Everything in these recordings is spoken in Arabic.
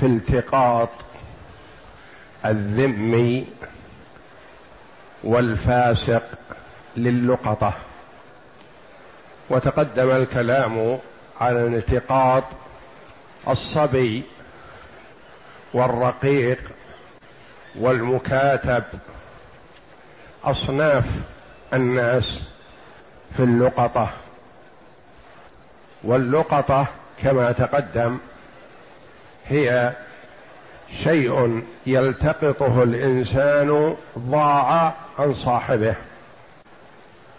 في التقاط الذمي والفاسق للقطة. وتقدم الكلام على التقاط الصبي والرقيق والمكاتب أصناف الناس في اللقطة. واللقطة كما تقدم هي شيء يلتقطه الإنسان ضاع عن صاحبه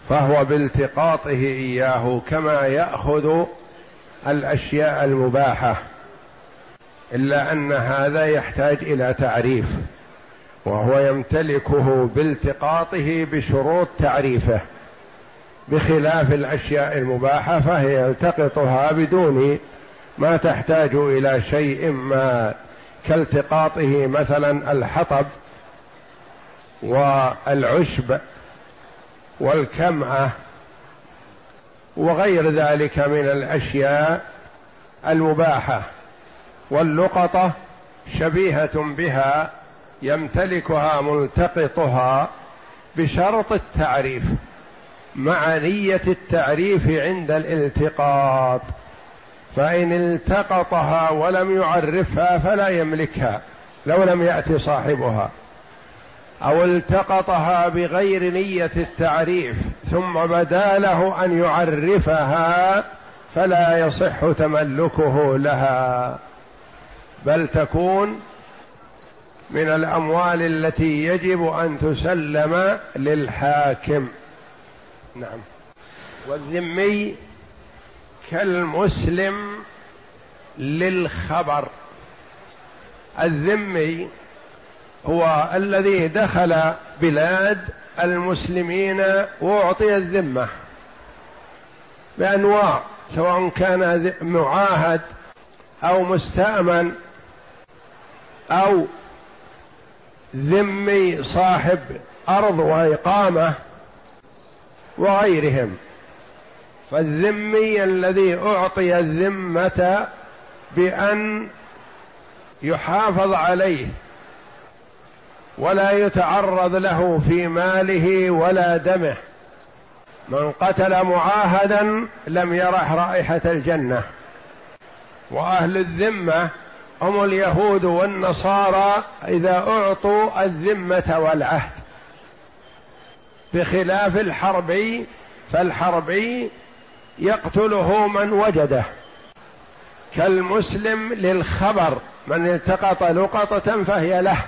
فهو بالتقاطه إياه كما يأخذ الأشياء المباحة إلا أن هذا يحتاج إلى تعريف وهو يمتلكه بالتقاطه بشروط تعريفه بخلاف الأشياء المباحة فهي يلتقطها بدون ما تحتاج إلى شيء ما كالتقاطه مثلا الحطب والعشب والكمعة وغير ذلك من الأشياء المباحة واللقطة شبيهة بها يمتلكها ملتقطها بشرط التعريف مع نية التعريف عند الالتقاط. فإن التقطها ولم يعرفها فلا يملكها لو لم يأتي صاحبها. أو التقطها بغير نية التعريف ثم بدا له أن يعرفها فلا يصح تملكه لها. بل تكون من الأموال التي يجب أن تسلم للحاكم. نعم. والذمي كالمسلم للخبر. الذمي هو الذي دخل بلاد المسلمين وأعطي الذمة بأنواع سواء كان معاهد أو مستأمن أو ذمي صاحب أرض وإقامة وغيرهم. فالذمي الذي أعطي الذمة بأن يحافظ عليه ولا يتعرض له في ماله ولا دمه. من قتل معاهدا لم يرح رائحة الجنة. وأهل الذمة هم اليهود والنصارى إذا أعطوا الذمة والعهد. بخلاف الحربي فالحربي يقتله من وجده. كالمسلم للخبر من التقط لقطة فهي له.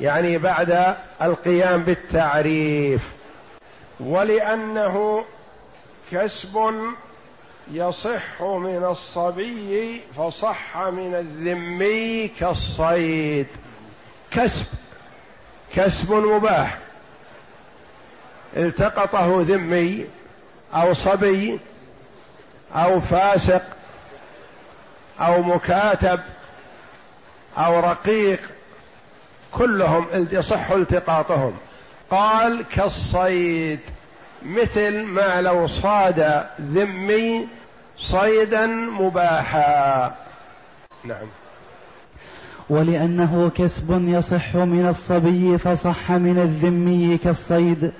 يعني بعد القيام بالتعريف. ولأنه كسب يصح من الصبي فصح من الذمي كالصيد. كسب كسب مباح. التقطه ذمي أو صبي أو فاسق أو مكاتب أو رقيق كلهم يصح التقاطهم. قال كالصيد مثل ما لو صاد ذمي صيدا مباحا. نعم. ولأنه كسب يصح من الصبي فصح من الذمي كالصيد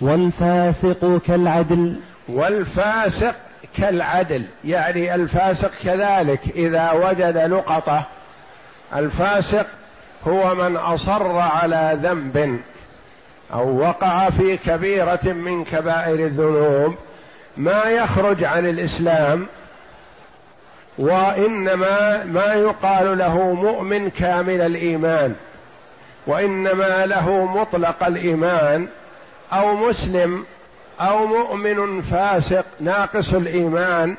والفاسق كالعدل. والفاسق كالعدل يعني الفاسق كذلك إذا وجد لقطة. الفاسق هو من أصر على ذنب أو وقع في كبيرة من كبائر الذنوب. ما يخرج عن الإسلام وإنما ما يقال له مؤمن كامل الإيمان وإنما له مطلق الإيمان أو مسلم أو مؤمن فاسق ناقص الإيمان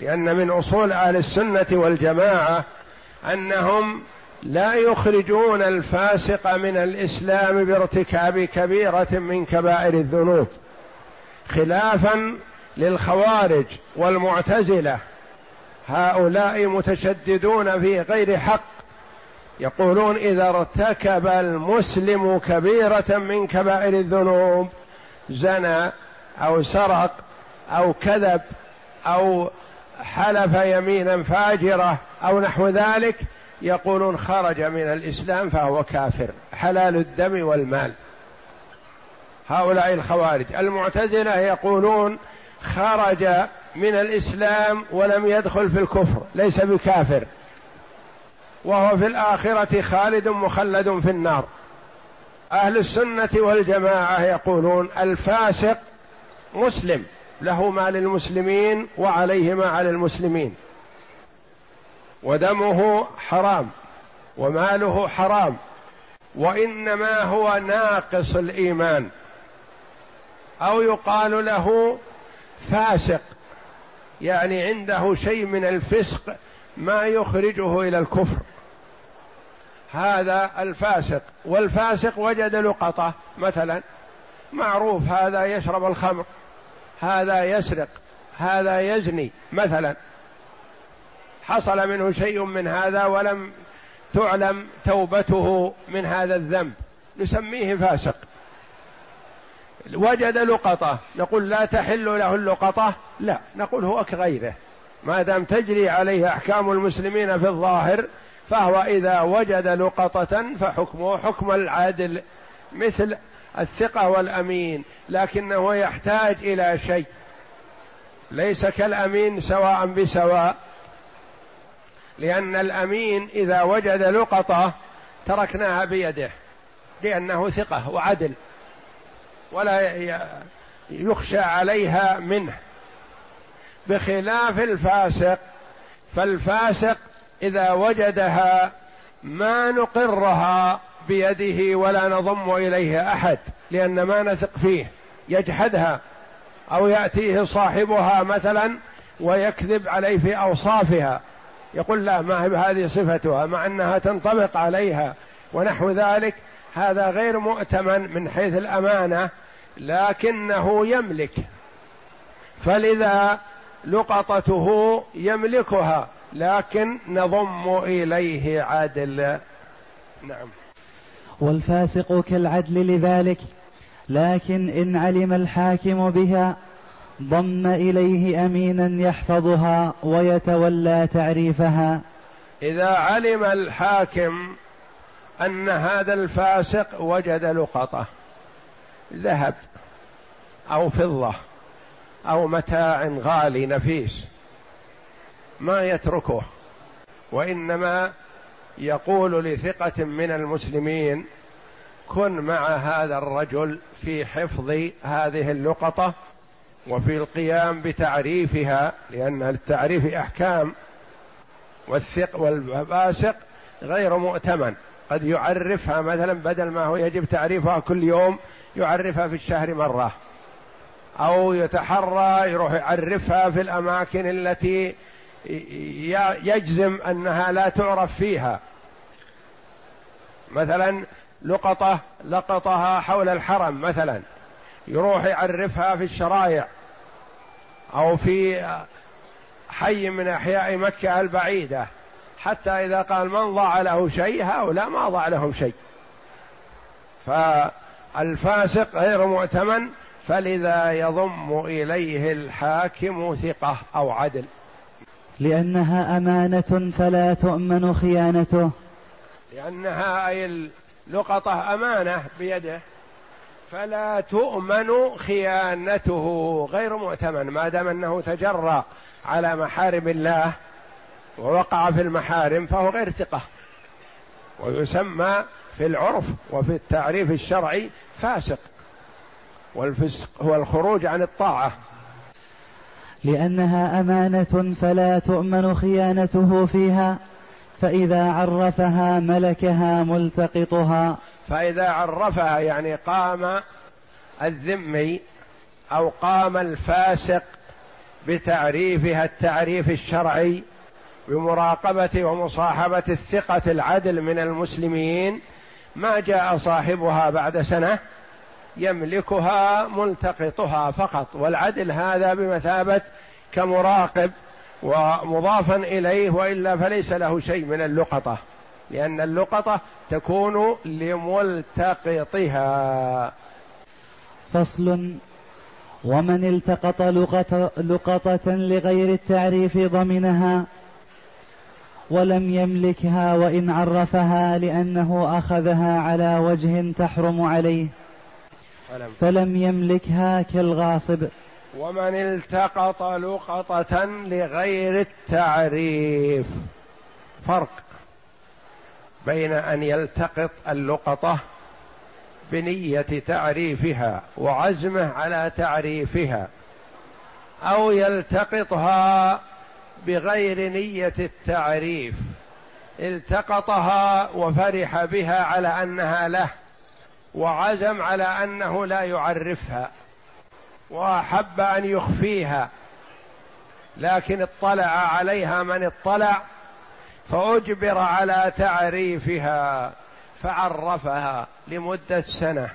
لأن من أصول أهل السنة والجماعة أنهم لا يخرجون الفاسق من الإسلام بارتكاب كبيرة من كبائر الذنوب خلافا للخوارج والمعتزلة. هؤلاء متشددون في غير حق يقولون إذا ارتكب المسلم كبيرة من كبائر الذنوب زنى أو سرق أو كذب أو حلف يمينا فاجرة أو نحو ذلك يقولون خرج من الإسلام فهو كافر حلال الدم والمال. هؤلاء الخوارج. المعتزلة يقولون خرج من الإسلام ولم يدخل في الكفر ليس بكافر. وهو في الآخرة خالد مخلد في النار. أهل السنة والجماعة يقولون الفاسق مسلم له ما للمسلمين وعليه ما على المسلمين. ودمه حرام وماله حرام وإنما هو ناقص الإيمان. أو يقال له فاسق يعني عنده شيء من الفسق ما يخرجه إلى الكفر. هذا الفاسق والفاسق وجد لقطة مثلا معروف هذا يشرب الخمر هذا يسرق هذا يزني مثلا. حصل منه شيء من هذا ولم تعلم توبته من هذا الذنب. نسميه فاسق. وجد لقطة. نقول لا تحل له اللقطة؟ لا. نقول هو كغيره. ما دام تجري عليه أحكام المسلمين في الظاهر فهو إذا وجد لقطة فحكمه حكم العادل مثل الثقة والأمين لكنه يحتاج إلى شيء. ليس كالأمين سواء بسواء لأن الأمين إذا وجد لقطة تركناها بيده لأنه ثقة وعدل ولا يخشى عليها منه. بخلاف الفاسق فالفاسق إذا وجدها ما نقرها بيده ولا نضم إليه أحد لأن ما نثق فيه يجحدها أو يأتيه صاحبها مثلا ويكذب عليه في أوصافها. يقول لا ما هذه صفتها مع أنها تنطبق عليها ونحو ذلك. هذا غير مؤتمن من حيث الأمانة لكنه يملك. فلذا لقطته يملكها. لكن نضم إليه عدل نعم. والفاسق كالعدل لذلك لكن إن علم الحاكم بها ضم إليه أمينا يحفظها ويتولى تعريفها. إذا علم الحاكم أن هذا الفاسق وجد لقطة ذهب أو فضة أو متاع غالي نفيس ما يتركه وإنما يقول لثقة من المسلمين كن مع هذا الرجل في حفظ هذه اللقطة وفي القيام بتعريفها لأن التعريف أحكام والثق والفاسق غير مؤتمن. قد يعرفها مثلا بدل ما هو يجب تعريفها كل يوم يعرفها في الشهر مرة أو يتحرى يروح يعرفها في الأماكن التي يجزم أنها لا تعرف فيها. مثلا لقطه لقطها حول الحرم مثلا. يروح يعرفها في الشرايع أو في حي من أحياء مكة البعيدة. حتى إذا قال من ضاع له شيء هؤلاء ما ضاع لهم شيء. فالفاسق غير مؤتمن فلذا يضم إليه الحاكم ثقة أو عدل. لأنها أمانة فلا تؤمن خيانته. لأنها أي اللقطة أمانة بيده فلا تؤمن خيانته. غير مؤتمن ما دام أنه تجرى على محارم الله ووقع في المحارم فهو غير ثقة. ويسمى في العرف وفي التعريف الشرعي فاسق والفسق هو الخروج عن الطاعة. لأنها أمانة فلا تؤمن خيانته فيها فإذا عرفها ملكها ملتقطها. فإذا عرفها يعني قام الذمي أو قام الفاسق بتعريفها التعريف الشرعي بمراقبة ومصاحبة الثقة العدل من المسلمين ما جاء صاحبها بعد سنة يملكها ملتقطها فقط والعدل هذا بمثابة كمراقب ومضافا إليه وإلا فليس له شيء من اللقطة لأن اللقطة تكون لملتقطها. فصل ومن التقط لقطة, لقطة لغير التعريف ضمنها ولم يملكها وإن عرفها لأنه أخذها على وجه تحرم عليه. فلم يملكها كالغاصب ومن التقط لقطة لغير التعريف. فرق بين أن يلتقط اللقطة بنية تعريفها وعزمه على تعريفها أو يلتقطها بغير نية التعريف. التقطها وفرح بها على أنها له. وعزم على أنه لا يعرفها وأحب أن يخفيها لكن اطلع عليها من اطلع فأجبر على تعريفها فعرفها لمدة سنة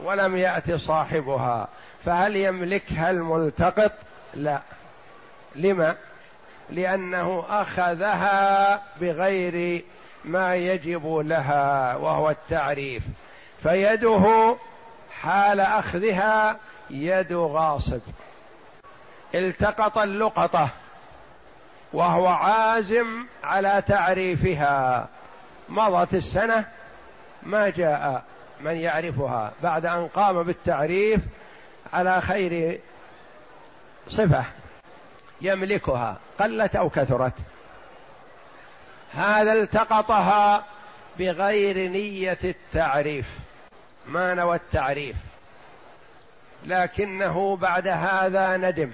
ولم يأت صاحبها. فهل يملكها الملتقط؟ لا. لما؟ لأنه أخذها بغير ما يجب لها وهو التعريف. فيده حال أخذها يد غاصب. التقط اللقطه وهو عازم على تعريفها. مضت السنة ما جاء من يعرفها بعد أن قام بالتعريف على خير صفة يملكها قلت أو كثرت. هذا التقطها بغير نية التعريف. ما نوى التعريف لكنه بعد هذا ندم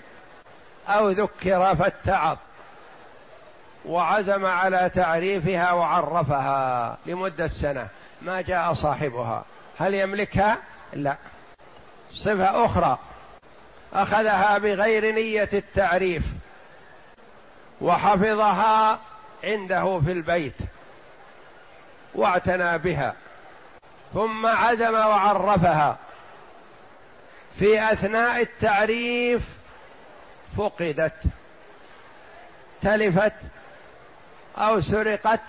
أو ذكر فاتعظ وعزم على تعريفها وعرفها لمدة سنة ما جاء صاحبها. هل يملكها؟ لا. صفة أخرى أخذها بغير نية التعريف وحفظها عنده في البيت واعتنى بها. ثم عزم وعرفها. في أثناء التعريف فقدت تلفت أو سرقت.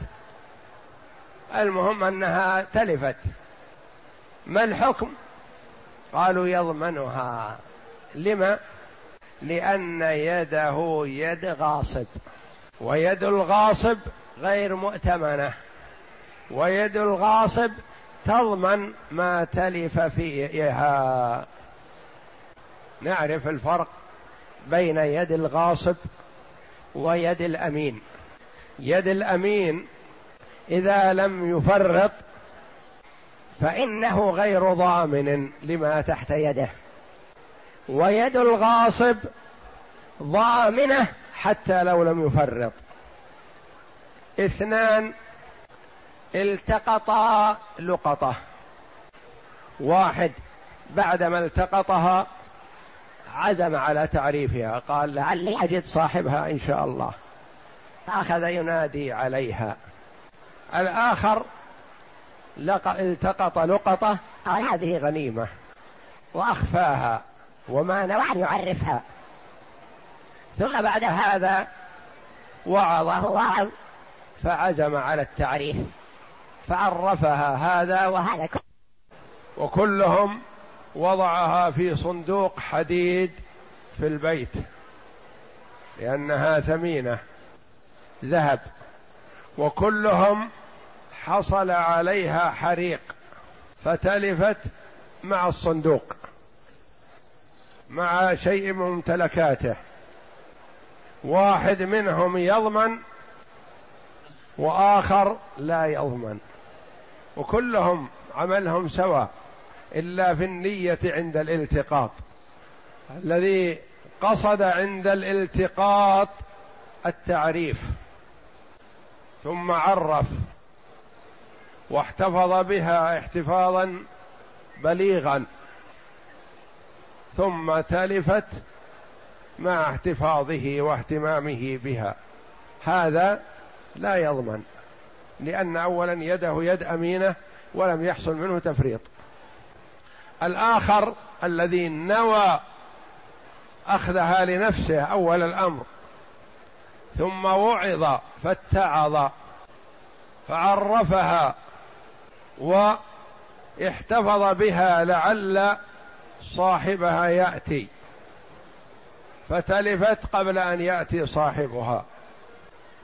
المهم أنها تلفت. ما الحكم؟ قالوا يضمنها. لما؟ لأن يده يد غاصب ويد الغاصب غير مؤتمنة ويد الغاصب تضمن ما تلف فيها. نعرف الفرق بين يد الغاصب ويد الأمين. يد الأمين إذا لم يفرط فإنه غير ضامن لما تحت يده. ويد الغاصب ضامنة حتى لو لم يفرط. اثنان التقطا لقطة. واحد بعدما التقطها عزم على تعريفها قال لعلي أجد صاحبها إن شاء الله. فأخذ ينادي عليها. الآخر التقط لقطة قال هذه غنيمة. وأخفاها وما نوى أن يعرفها. ثم بعد هذا وعظه وعظ فعزم على التعريف. فعرفها هذا وهذا وكلهم وضعها في صندوق حديد في البيت لأنها ثمينة ذهب. وكلهم حصل عليها حريق فتلفت مع الصندوق مع شيء من ممتلكاته. واحد منهم يضمن وآخر لا يضمن. وكلهم عملهم سواء إلا في النية عند الالتقاط. الذي قصد عند الالتقاط التعريف ثم عرف واحتفظ بها احتفاظا بليغا ثم تلفت مع احتفاظه واهتمامه بها. هذا لا يضمن. لأن أولا يده يد أمينة ولم يحصل منه تفريط. الآخر الذي نوى أخذها لنفسه أول الأمر ثم وعظ فاتعظ فعرفها واحتفظ بها لعل صاحبها يأتي فتلفت قبل أن يأتي صاحبها.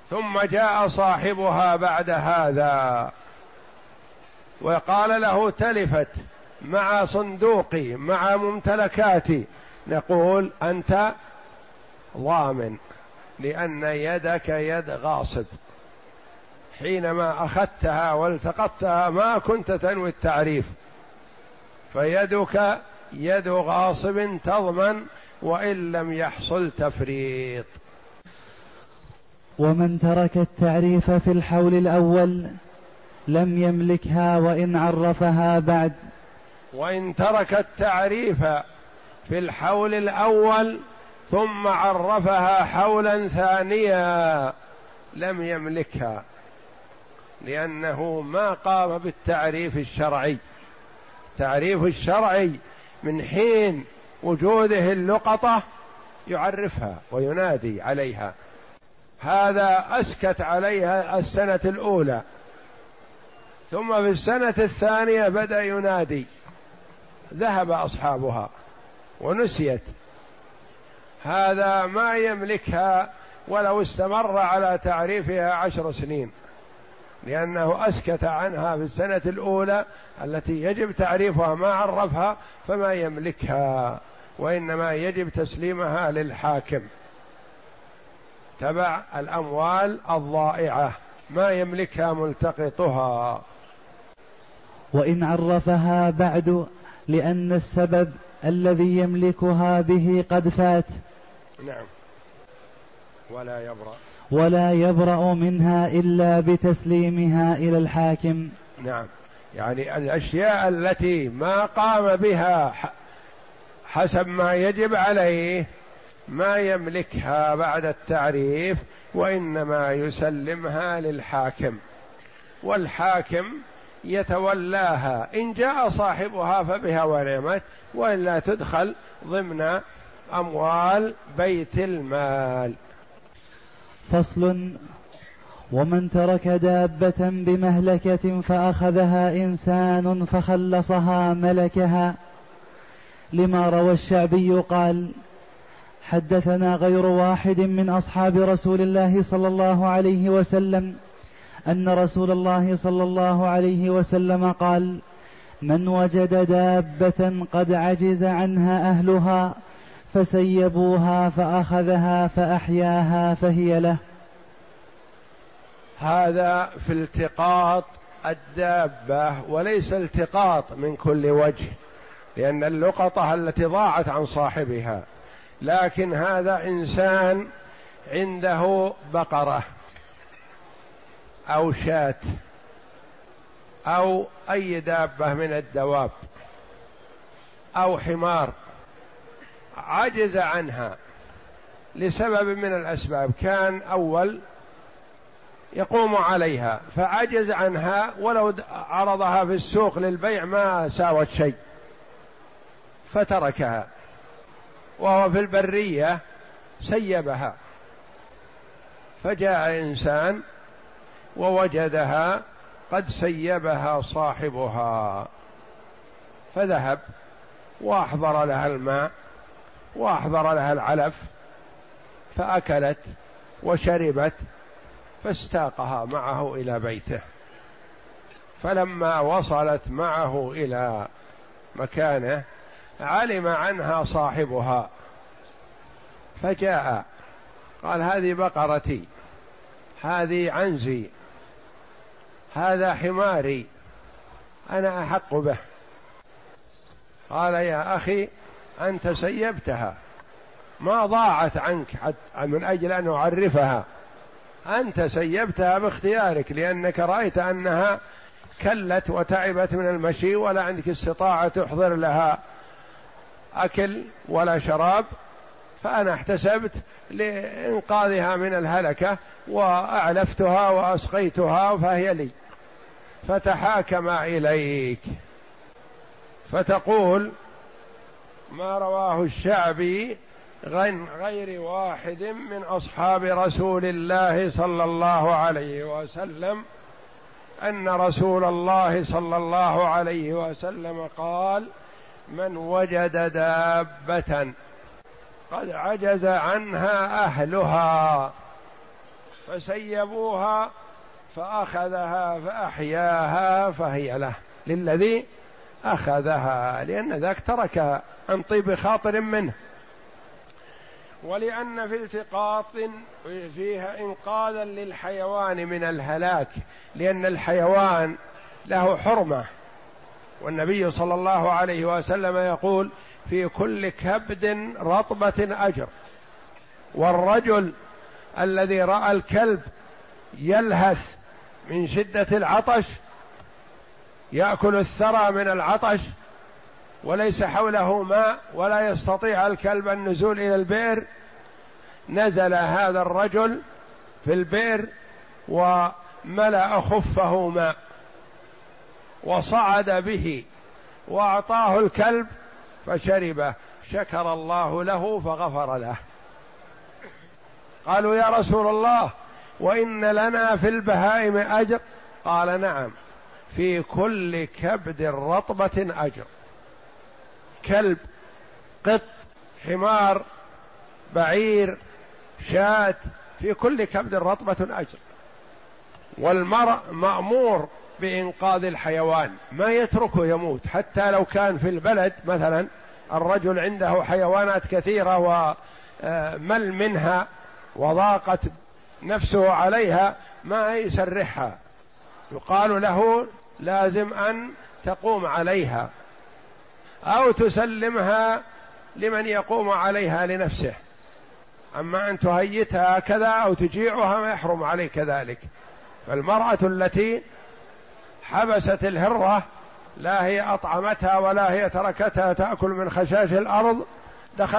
ثم جاء صاحبها بعد هذا. وقال له تلفت مع صندوقي مع ممتلكاتي. نقول أنت ضامن لأن يدك يد غاصب. حينما أخذتها والتقطتها ما كنت تنوي التعريف. فيدك يد غاصب تضمن وإن لم يحصل تفريط. ومن ترك التعريف في الحول الأول لم يملكها وإن عرفها بعد. وإن ترك التعريف في الحول الأول ثم عرفها حولا ثانيا لم يملكها لأنه ما قام بالتعريف الشرعي. التعريف الشرعي من حين وجوده اللقطة يعرفها وينادي عليها. هذا أسكت عليها السنة الأولى. ثم في السنة الثانية بدأ ينادي. ذهب أصحابها ونسيت. هذا ما يملكها ولو استمر على تعريفها عشر سنين. لأنه أسكت عنها في السنة الأولى التي يجب تعريفها ما عرفها فما يملكها وإنما يجب تسليمها للحاكم. تبع الأموال الضائعة ما يملكها ملتقطها. وإن عرفها بعد لأن السبب الذي يملكها به قد فات. نعم. ولا يبرأ. ولا يبرأ منها إلا بتسليمها إلى الحاكم. نعم. يعني الأشياء التي ما قام بها حسب ما يجب عليه ما يملكها بعد التعريف وإنما يسلمها للحاكم. والحاكم يتولاها. إن جاء صاحبها فبها ونعمت وإلا تدخل ضمن أموال بيت المال. فصل. ومن ترك دابة بمهلكة فأخذها إنسان فخلصها ملكها. لما روى الشعبي قال حدثنا غير واحد من أصحاب رسول الله صلى الله عليه وسلم أن رسول الله صلى الله عليه وسلم قال من وجد دابة قد عجز عنها أهلها فسيبوها فأخذها فأحياها فهي له. هذا في التقاط الدابة وليس التقاط من كل وجه لأن اللقطة التي ضاعت عن صاحبها لكن هذا إنسان عنده بقرة أو شاة أو أي دابة من الدواب أو حمار عجز عنها لسبب من الأسباب. كان أول يقوم عليها فعجز عنها ولو عرضها في السوق للبيع ما ساوت شيء فتركها. وهو في البرية سيبها. فجاء إنسان ووجدها قد سيبها صاحبها. فذهب وأحضر لها الماء وأحضر لها العلف فأكلت وشربت فاستاقها معه إلى بيته. فلما وصلت معه إلى مكانه علم عنها صاحبها. فجاء قال هذه بقرتي هذه عنزي هذا حماري أنا أحق به. قال يا أخي أنت سيبتها. ما ضاعت عنك من أجل أن أعرفها. أنت سيبتها باختيارك لأنك رأيت أنها كلت وتعبت من المشي ولا عندك استطاعة تحضر لها. أكل ولا شراب فأنا احتسبت لإنقاذها من الهلكة وأعلفتها وأسقيتها فهي لي. فتحاكم إليك. فتقول ما رواه الشعبي غير واحد من أصحاب رسول الله صلى الله عليه وسلم أن رسول الله صلى الله عليه وسلم قال من وجد دابة قد عجز عنها أهلها فسيبوها فأخذها فأحياها فهي له للذي أخذها لأن ذاك تركها عن طيب خاطر منه. ولأن في التقاط فيها إنقاذا للحيوان من الهلاك لأن الحيوان له حرمة. والنبي صلى الله عليه وسلم يقول في كل كبد رطبة أجر. والرجل الذي رأى الكلب يلهث من شدة العطش يأكل الثرى من العطش وليس حوله ماء ولا يستطيع الكلب النزول إلى البئر نزل هذا الرجل في البئر وملأ خفه ماء. وصعد به وأعطاه الكلب فشربه شكر الله له فغفر له. قالوا يا رسول الله وإن لنا في البهائم أجر؟ قال نعم في كل كبد رطبة أجر. كلب قط حمار بعير شاة في كل كبد رطبة أجر. والمرء مأمور بإنقاذ الحيوان. ما يتركه يموت. حتى لو كان في البلد مثلا الرجل عنده حيوانات كثيرة ومل منها وضاقت نفسه عليها ما يسرحها. يقال له لازم أن تقوم عليها. أو تسلمها لمن يقوم عليها لنفسه. أما أن تهيتها كذا أو تجيعها ما يحرم عليك ذلك. فالمرأة التي حبست الهرة لا هي أطعمتها ولا هي تركتها تأكل من خشاش الأرض دخل